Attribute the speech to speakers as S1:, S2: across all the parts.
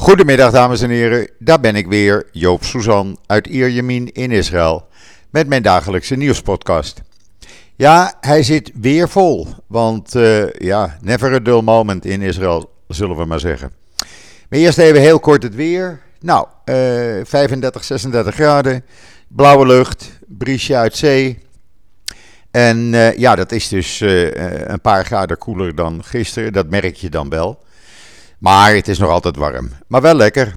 S1: Goedemiddag dames en heren, daar ben ik weer, Joop Suzan uit Ierjemien in Israël, met mijn dagelijkse nieuwspodcast. Ja, hij zit weer vol, want uh, ja, never a dull moment in Israël, zullen we maar zeggen. Maar eerst even heel kort het weer. Nou, uh, 35, 36 graden, blauwe lucht, briesje uit zee. En uh, ja, dat is dus een paar graden koeler dan gisteren, dat merk je dan wel. Maar het is nog altijd warm. Maar wel lekker.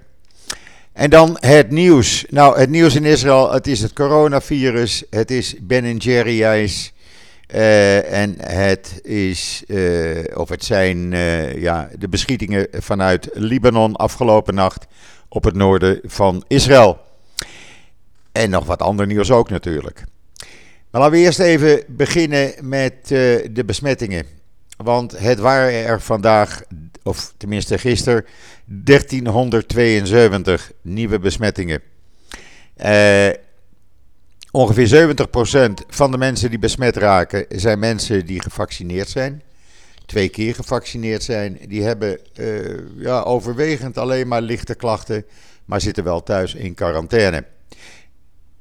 S1: En dan het nieuws. Nou, het nieuws in Israël, het is het coronavirus, het is Ben Jerry's. Uh, en het is, uh, of het zijn uh, ja, de beschietingen vanuit Libanon afgelopen nacht op het noorden van Israël. En nog wat ander nieuws ook natuurlijk. Maar laten we eerst even beginnen met de besmettingen. Want het waren er vandaag of tenminste gisteren, 1372 nieuwe besmettingen. Uh, ongeveer 70% van de mensen die besmet raken zijn mensen die gevaccineerd zijn. Twee keer gevaccineerd zijn. Die hebben uh, ja, overwegend alleen maar lichte klachten, maar zitten wel thuis in quarantaine.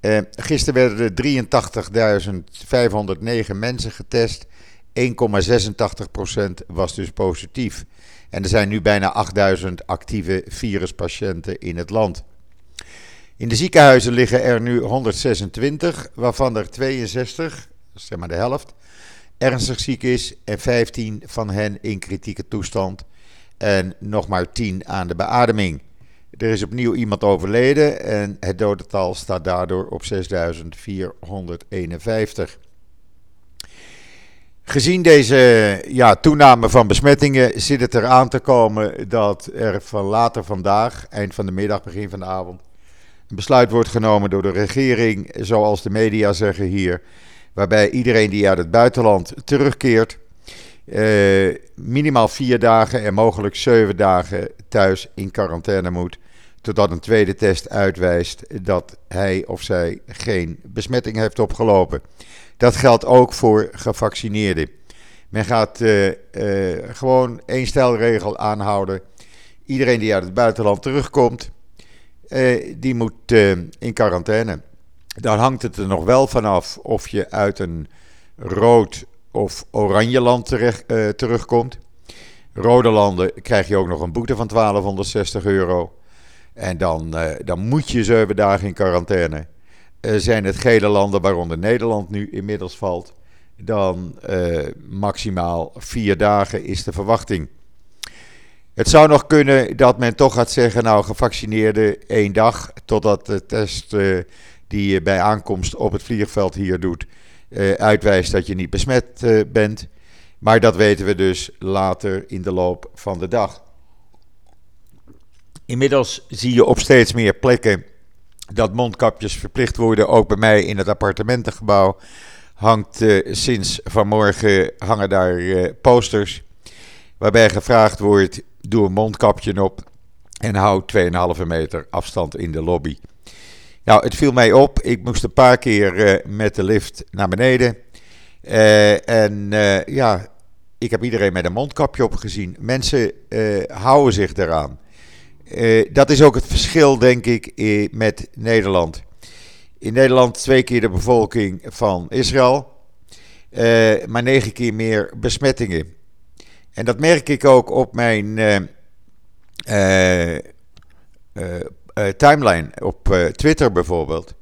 S1: Uh, gisteren werden er 83.509 mensen getest. 1,86% was dus positief. En er zijn nu bijna 8000 actieve viruspatiënten in het land. In de ziekenhuizen liggen er nu 126, waarvan er 62, zeg maar de helft, ernstig ziek is en 15 van hen in kritieke toestand en nog maar 10 aan de beademing. Er is opnieuw iemand overleden en het dodental staat daardoor op 6451. Gezien deze ja, toename van besmettingen zit het eraan te komen dat er van later vandaag, eind van de middag, begin van de avond, een besluit wordt genomen door de regering, zoals de media zeggen hier, waarbij iedereen die uit het buitenland terugkeert, eh, minimaal vier dagen en mogelijk zeven dagen thuis in quarantaine moet, totdat een tweede test uitwijst dat hij of zij geen besmetting heeft opgelopen. Dat geldt ook voor gevaccineerden. Men gaat uh, uh, gewoon één stelregel aanhouden. Iedereen die uit het buitenland terugkomt, uh, die moet in quarantaine. Dan hangt het er nog wel vanaf of je uit een rood of oranje land terecht, terugkomt. Rode landen krijg je ook nog een boete van 1260 euro. En dan, dan moet je zeven dagen in quarantaine zijn het gele landen, waaronder Nederland nu inmiddels valt, dan uh, maximaal vier dagen is de verwachting. Het zou nog kunnen dat men toch gaat zeggen, nou gevaccineerde één dag, totdat de test uh, die je bij aankomst op het vliegveld hier doet, uitwijst dat je niet besmet bent. Maar dat weten we dus later in de loop van de dag. Inmiddels zie je op steeds meer plekken dat mondkapjes verplicht worden, ook bij mij in het appartementengebouw, hangt uh, sinds vanmorgen hangen daar uh, posters waarbij gevraagd wordt: doe een mondkapje op en hou 2,5 meter afstand in de lobby. Nou, het viel mij op. Ik moest een paar keer uh, met de lift naar beneden. en ja, ik heb iedereen met een mondkapje op gezien. Mensen houden zich eraan. Uh, dat is ook het verschil, denk ik, met Nederland. In Nederland twee keer de bevolking van Israël, uh, maar negen keer meer besmettingen. En dat merk ik ook op mijn timeline, op Twitter bijvoorbeeld.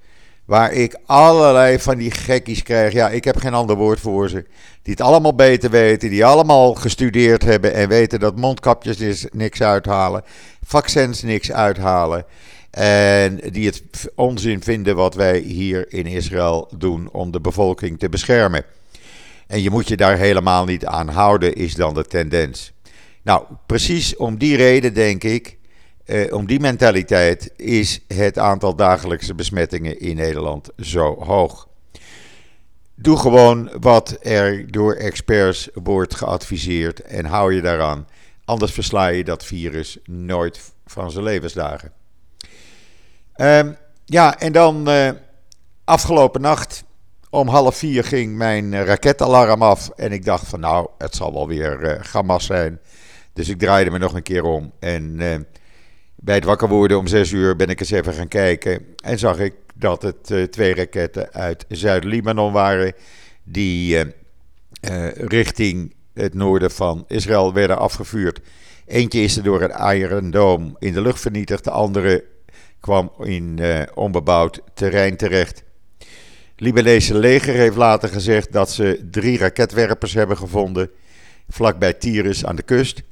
S1: Waar ik allerlei van die gekkies krijg. Ja, ik heb geen ander woord voor ze. Die het allemaal beter weten. Die allemaal gestudeerd hebben. En weten dat mondkapjes niks uithalen. Vaccins niks uithalen. En die het onzin vinden wat wij hier in Israël doen om de bevolking te beschermen. En je moet je daar helemaal niet aan houden, is dan de tendens. Nou, precies om die reden denk ik eh, om die mentaliteit is het aantal dagelijkse besmettingen in Nederland zo hoog. Doe gewoon wat er door experts wordt geadviseerd en hou je daaraan. Anders versla je dat virus nooit van zijn levensdagen. Um, ja, en dan uh, afgelopen nacht om half vier ging mijn raketalarm af. En ik dacht van nou, het zal wel weer uh, zijn. Dus ik draaide me nog een keer om. En Bij het wakker worden om 6 uur ben ik eens even gaan kijken en zag ik dat het twee raketten uit Zuid-Libanon waren die richting het noorden van Israël werden afgevuurd. Eentje is er door een Iron Dome in de lucht vernietigd, de andere kwam in uh, onbebouwd terrein terecht. Libanese leger heeft later gezegd dat ze drie raketwerpers hebben gevonden vlakbij Tyrus aan de kust.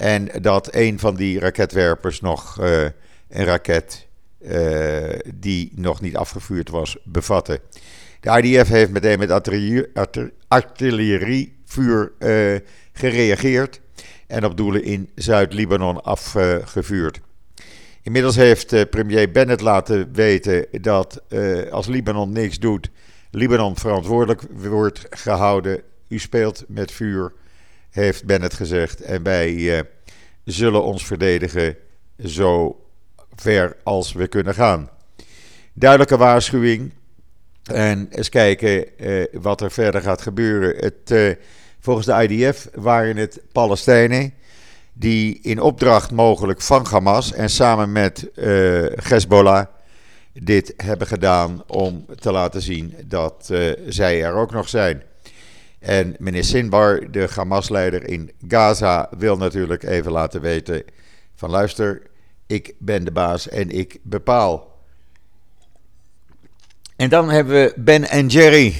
S1: En dat een van die raketwerpers nog uh, een raket uh, die nog niet afgevuurd was bevatte. De IDF heeft meteen met artillerievuur gereageerd en op doelen in Zuid-Libanon afgevuurd. Inmiddels heeft premier Bennett laten weten dat als Libanon niks doet, Libanon verantwoordelijk wordt gehouden. U speelt met vuur, heeft Bennett gezegd. En wij uh, zullen ons verdedigen zo ver als we kunnen gaan. Duidelijke waarschuwing. En eens kijken wat er verder gaat gebeuren. Het, volgens de IDF waren het Palestijnen die in opdracht mogelijk van Hamas en samen met Hezbollah dit hebben gedaan om te laten zien dat zij er ook nog zijn. En meneer Sinbar, de Hamas-leider in Gaza, wil natuurlijk even laten weten van luister, ik ben de baas en ik bepaal. En dan hebben we Ben en Jerry,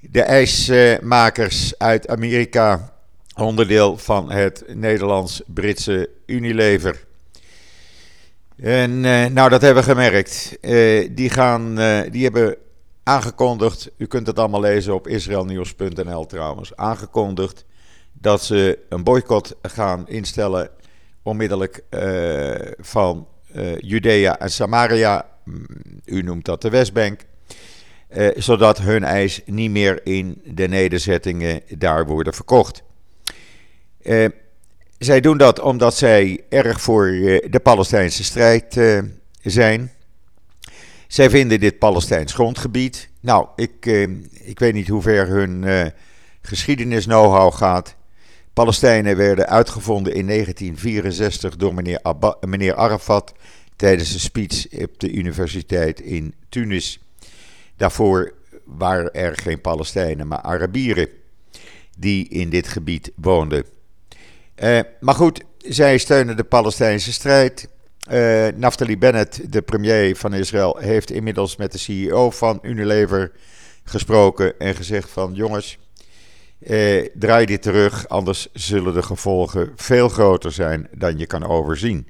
S1: de ijsmakers uit Amerika onderdeel van het Nederlands-Britse Unilever. En eh, nou, dat hebben we gemerkt. Uh, die, gaan, uh, die hebben aangekondigd, u kunt het allemaal lezen op israelnieuws.nl trouwens, aangekondigd dat ze een boycott gaan instellen onmiddellijk van Judea en Samaria, mm, u noemt dat de Westbank, zodat hun ijs niet meer in de nederzettingen daar worden verkocht. Zij doen dat omdat zij erg voor de Palestijnse strijd zijn. Zij vinden dit Palestijns grondgebied. Nou, ik, ik weet niet hoe ver hun geschiedenis-know-how gaat. Palestijnen werden uitgevonden in 1964 door meneer, Abba, meneer Arafat tijdens een speech op de universiteit in Tunis. Daarvoor waren er geen Palestijnen, maar Arabieren die in dit gebied woonden. Uh, maar goed, zij steunen de Palestijnse strijd. Uh, Naftali Bennett, de premier van Israël, heeft inmiddels met de CEO van Unilever gesproken en gezegd van jongens, uh, draai dit terug, anders zullen de gevolgen veel groter zijn dan je kan overzien.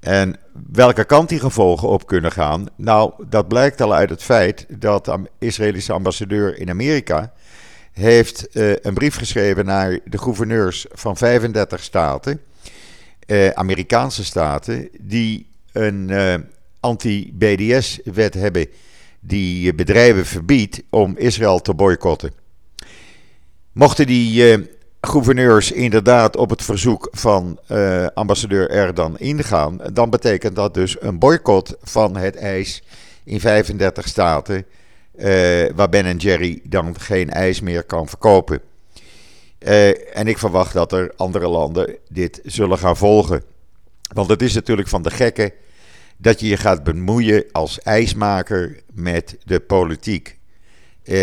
S1: En welke kant die gevolgen op kunnen gaan, nou, dat blijkt al uit het feit dat de Israëlische ambassadeur in Amerika heeft uh, een brief geschreven naar de gouverneurs van 35 staten, uh, Amerikaanse staten, die een uh, anti-BDS-wet hebben die bedrijven verbiedt om Israël te boycotten. Mochten die gouverneurs inderdaad op het verzoek van ambassadeur Erdan ingaan, dan betekent dat dus een boycott van het ijs in 35 staten waar Ben Jerry dan geen ijs meer kan verkopen. Uh, en ik verwacht dat er andere landen dit zullen gaan volgen. Want het is natuurlijk van de gekken dat je je gaat bemoeien als ijsmaker met de politiek. Uh,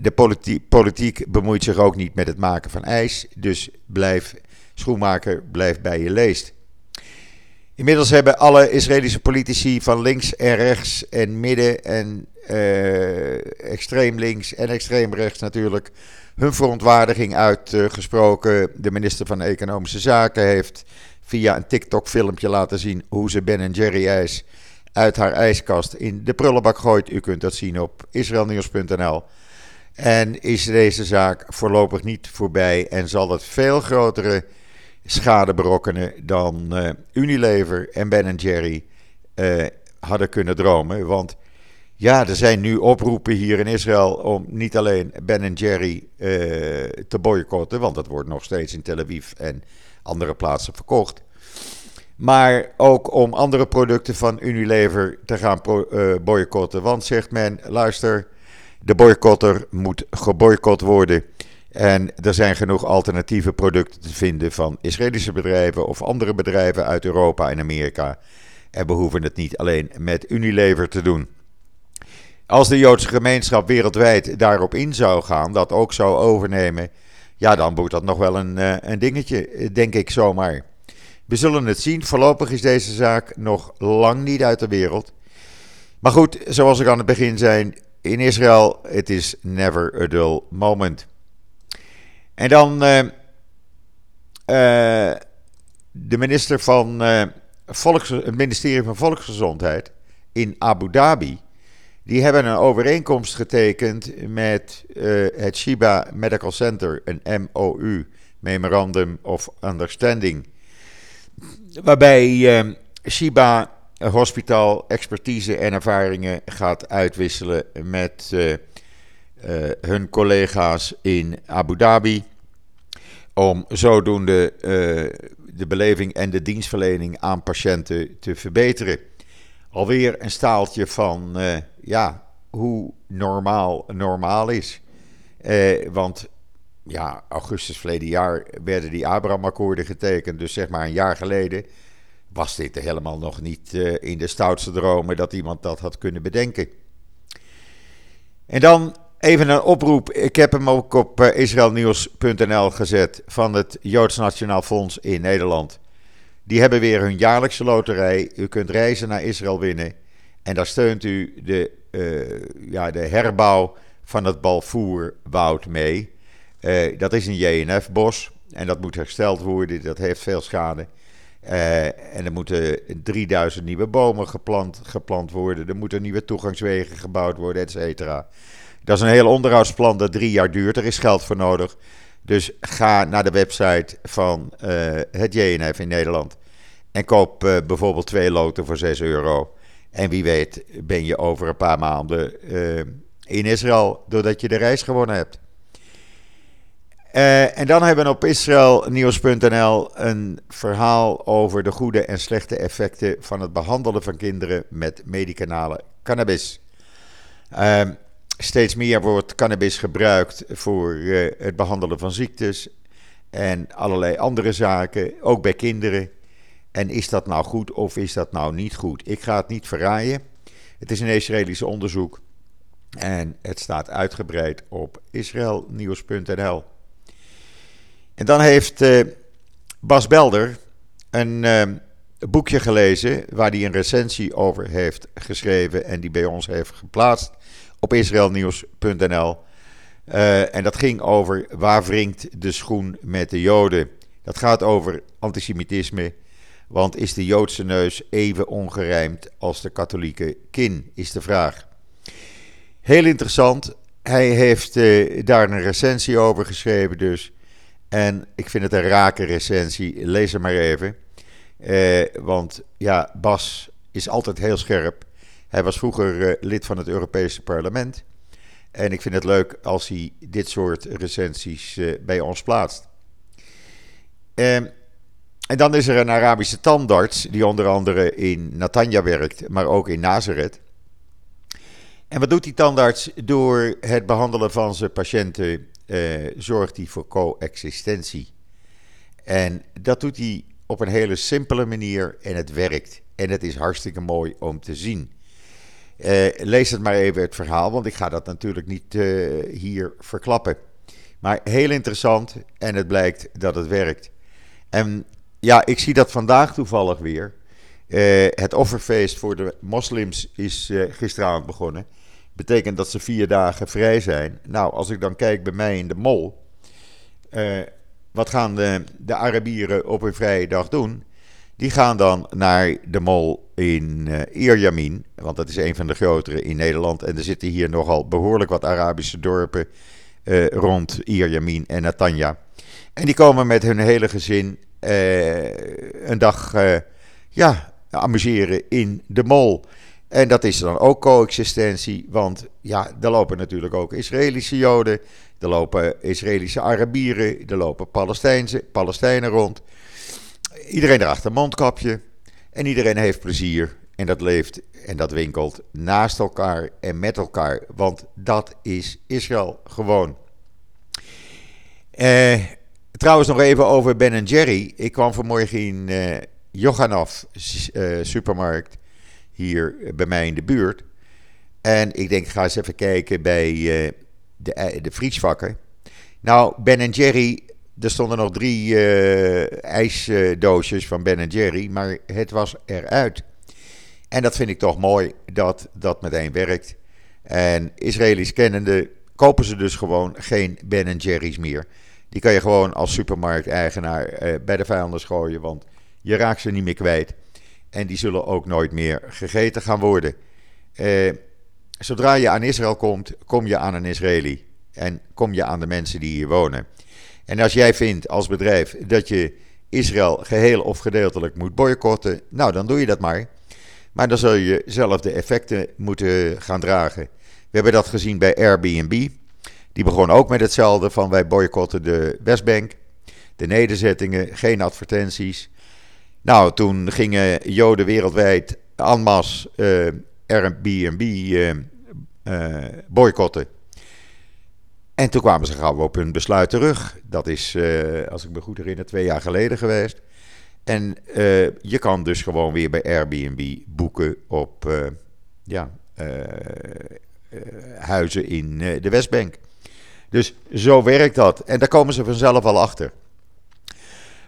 S1: de politiek, politiek bemoeit zich ook niet met het maken van ijs. Dus blijf, schoenmaker, blijf bij je leest. Inmiddels hebben alle Israëlische politici van links en rechts en midden en uh, extreem links en extreem rechts natuurlijk hun verontwaardiging uitgesproken. de minister van Economische Zaken heeft via een TikTok-filmpje laten zien hoe ze Ben Jerry ijs uit haar ijskast in de prullenbak gooit. U kunt dat zien op israelnieuws.nl. En is deze zaak voorlopig niet voorbij en zal het veel grotere schade berokkenen dan uh, Unilever en Ben Jerry uh, hadden kunnen dromen. Want ja, er zijn nu oproepen hier in Israël om niet alleen Ben Jerry uh, te boycotten, want dat wordt nog steeds in Tel Aviv en andere plaatsen verkocht. Maar ook om andere producten van Unilever te gaan boycotten. Want zegt men, luister, de boycotter moet geboycott worden. En er zijn genoeg alternatieve producten te vinden van Israëlische bedrijven of andere bedrijven uit Europa en Amerika. En we hoeven het niet alleen met Unilever te doen. Als de Joodse gemeenschap wereldwijd daarop in zou gaan, dat ook zou overnemen, ja, dan wordt dat nog wel een, eh, een dingetje, denk ik zomaar. We zullen het zien. Voorlopig is deze zaak nog lang niet uit de wereld. Maar goed, zoals ik aan het begin zei, in Israël, het is never a dull moment. En dan uh, uh, de minister van uh, Volks, het ministerie van Volksgezondheid in Abu Dhabi. Die hebben een overeenkomst getekend met het Shiba Medical Center, een MOU, Memorandum of Understanding. Waarbij Shiba Hospital expertise en ervaringen gaat uitwisselen met uh, hun collega's in Abu Dhabi. Om zodoende uh, de beleving en de dienstverlening aan patiënten te verbeteren. Alweer een staaltje van uh, ja, hoe normaal normaal is. want ja, augustus verleden jaar werden die Abraham-akkoorden getekend. Dus zeg maar een jaar geleden was dit helemaal nog niet in de stoutste dromen dat iemand dat had kunnen bedenken. En dan Even een oproep. Ik heb hem ook op eh, israelnieuws.nl gezet van het Joods Nationaal Fonds in Nederland. Die hebben weer hun jaarlijkse loterij. U kunt reizen naar Israël winnen. En daar steunt u de, uh, ja, de herbouw van het Balfourwoud mee. Uh, dat is een JNF-bos en dat moet hersteld worden. Dat heeft veel schade. En er moeten 3000 nieuwe bomen geplant, geplant worden. Er moeten nieuwe toegangswegen gebouwd worden, et cetera. Dat is een heel onderhoudsplan dat drie jaar duurt. Er is geld voor nodig. Dus ga naar de website van uh, het JNF in Nederland. En koop uh, bijvoorbeeld twee loten voor 6 euro. En wie weet ben je over een paar maanden uh, in Israël doordat je de reis gewonnen hebt. en dan hebben we op israelnieuws.nl een verhaal over de goede en slechte effecten van het behandelen van kinderen met medicinale cannabis. Uh, Steeds meer wordt cannabis gebruikt voor uh, het behandelen van ziektes en allerlei andere zaken, ook bij kinderen. En is dat nou goed of is dat nou niet goed? Ik ga het niet verraaien. Het is een Israëlisch onderzoek en het staat uitgebreid op israelnieuws.nl. En dan heeft uh, Bas Belder een uh, boekje gelezen waar hij een recensie over heeft geschreven en die bij ons heeft geplaatst op israelnieuws.nl. Uh, en dat ging over waar wringt de schoen met de Joden. Dat gaat over antisemitisme. Want is de Joodse neus even ongerijmd als de katholieke kin, is de vraag. Heel interessant. Hij heeft uh, daar een recensie over geschreven dus. En ik vind het een rake recensie. Lees hem maar even. Uh, want ja, Bas is altijd heel scherp. Hij was vroeger uh, lid van het Europese parlement. En ik vind het leuk als hij dit soort recensies uh, bij ons plaatst. Uh, en dan is er een Arabische tandarts die onder andere in Natanja werkt, maar ook in Nazareth. En wat doet die tandarts? Door het behandelen van zijn patiënten uh, zorgt hij voor coexistentie. En dat doet hij op een hele simpele manier en het werkt. En het is hartstikke mooi om te zien. Uh, lees het maar even het verhaal, want ik ga dat natuurlijk niet uh, hier verklappen. Maar heel interessant en het blijkt dat het werkt. En ja, ik zie dat vandaag toevallig weer. Uh, het offerfeest voor de moslims is gisteravond begonnen. Betekent dat ze vier dagen vrij zijn. Nou, als ik dan kijk bij mij in de mol. wat gaan de, de Arabieren op een vrije dag doen? Die gaan dan naar de mol in uh, want dat is een van de grotere in Nederland. En er zitten hier nogal behoorlijk wat Arabische dorpen uh, rond Ierjamin en Natanja. En die komen met hun hele gezin uh, een dag ja, amuseren in de mol. En dat is dan ook coexistentie, want ja, er lopen natuurlijk ook Israëlische Joden, er lopen Israëlische Arabieren, er lopen Palestijnse, Palestijnen rond. Iedereen draagt een mondkapje en iedereen heeft plezier. En dat leeft en dat winkelt naast elkaar en met elkaar. Want dat is Israël gewoon. Uh, trouwens nog even over Ben Jerry. Ik kwam vanmorgen in Johanov uh, supermarkt hier bij mij in de buurt. En ik denk, ga eens even kijken bij de, de vriesvakken. Nou, Ben Jerry, er stonden nog drie ijsdoosjes van Ben Jerry, maar het was eruit. En dat vind ik toch mooi dat dat meteen werkt. En Israëli's kennende kopen ze dus gewoon geen Ben Jerry's meer. Die kan je gewoon als supermarkteigenaar eh, bij de vijanders gooien, want je raakt ze niet meer kwijt. En die zullen ook nooit meer gegeten gaan worden. Eh, zodra je aan Israël komt, kom je aan een Israëli. En kom je aan de mensen die hier wonen. En als jij vindt als bedrijf dat je Israël geheel of gedeeltelijk moet boycotten, nou dan doe je dat maar. Maar dan zul je zelf de effecten moeten gaan dragen. We hebben dat gezien bij Airbnb. Die begon ook met hetzelfde van wij boycotten de Westbank. De nederzettingen, geen advertenties. Nou, toen gingen Joden wereldwijd en masse uh, Airbnb uh, uh, boycotten. En toen kwamen ze gauw op hun besluit terug. Dat is, uh, als ik me goed herinner, twee jaar geleden geweest. En uh, je kan dus gewoon weer bij Airbnb boeken op uh, ja, huizen in de Westbank. Dus zo werkt dat. En daar komen ze vanzelf al achter.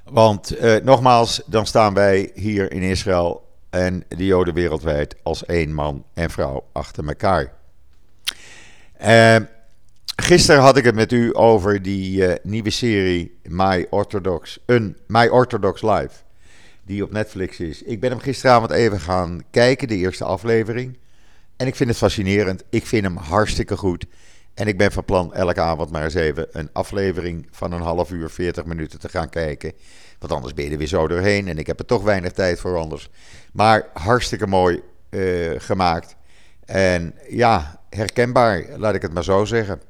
S1: Want nogmaals, dan staan wij hier in Israël en de Joden wereldwijd als één man en vrouw achter elkaar. Uh, gisteren had ik het met u over die uh, nieuwe serie My Orthodox, een My Orthodox Life, die op Netflix is. Ik ben hem gisteravond even gaan kijken, de eerste aflevering. En ik vind het fascinerend. Ik vind hem hartstikke goed. En ik ben van plan elke avond maar eens even een aflevering van een half uur, 40 minuten te gaan kijken. Want anders ben je er weer zo doorheen en ik heb er toch weinig tijd voor anders. Maar hartstikke mooi uh, gemaakt. En ja, herkenbaar, laat ik het maar zo zeggen.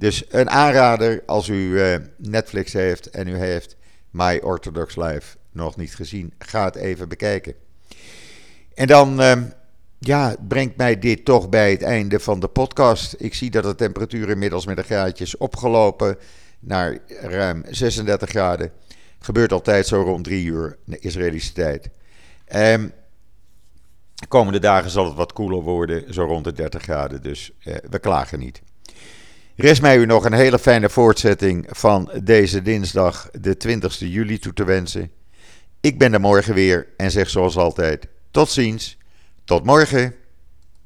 S1: Dus een aanrader als u uh, Netflix heeft en u heeft My Orthodox Life nog niet gezien, ga het even bekijken. En dan uh, ja, brengt mij dit toch bij het einde van de podcast. Ik zie dat de temperatuur inmiddels met een graadje is opgelopen naar ruim 36 graden. Gebeurt altijd zo rond 3 uur Israëlische tijd. De komende dagen zal het wat koeler worden, zo rond de 30 graden. Dus eh, we klagen niet. Rest mij u nog een hele fijne voortzetting van deze dinsdag, de 20 juli, toe te wensen. Ik ben er morgen weer en zeg zoals altijd: tot ziens. Tot morgen.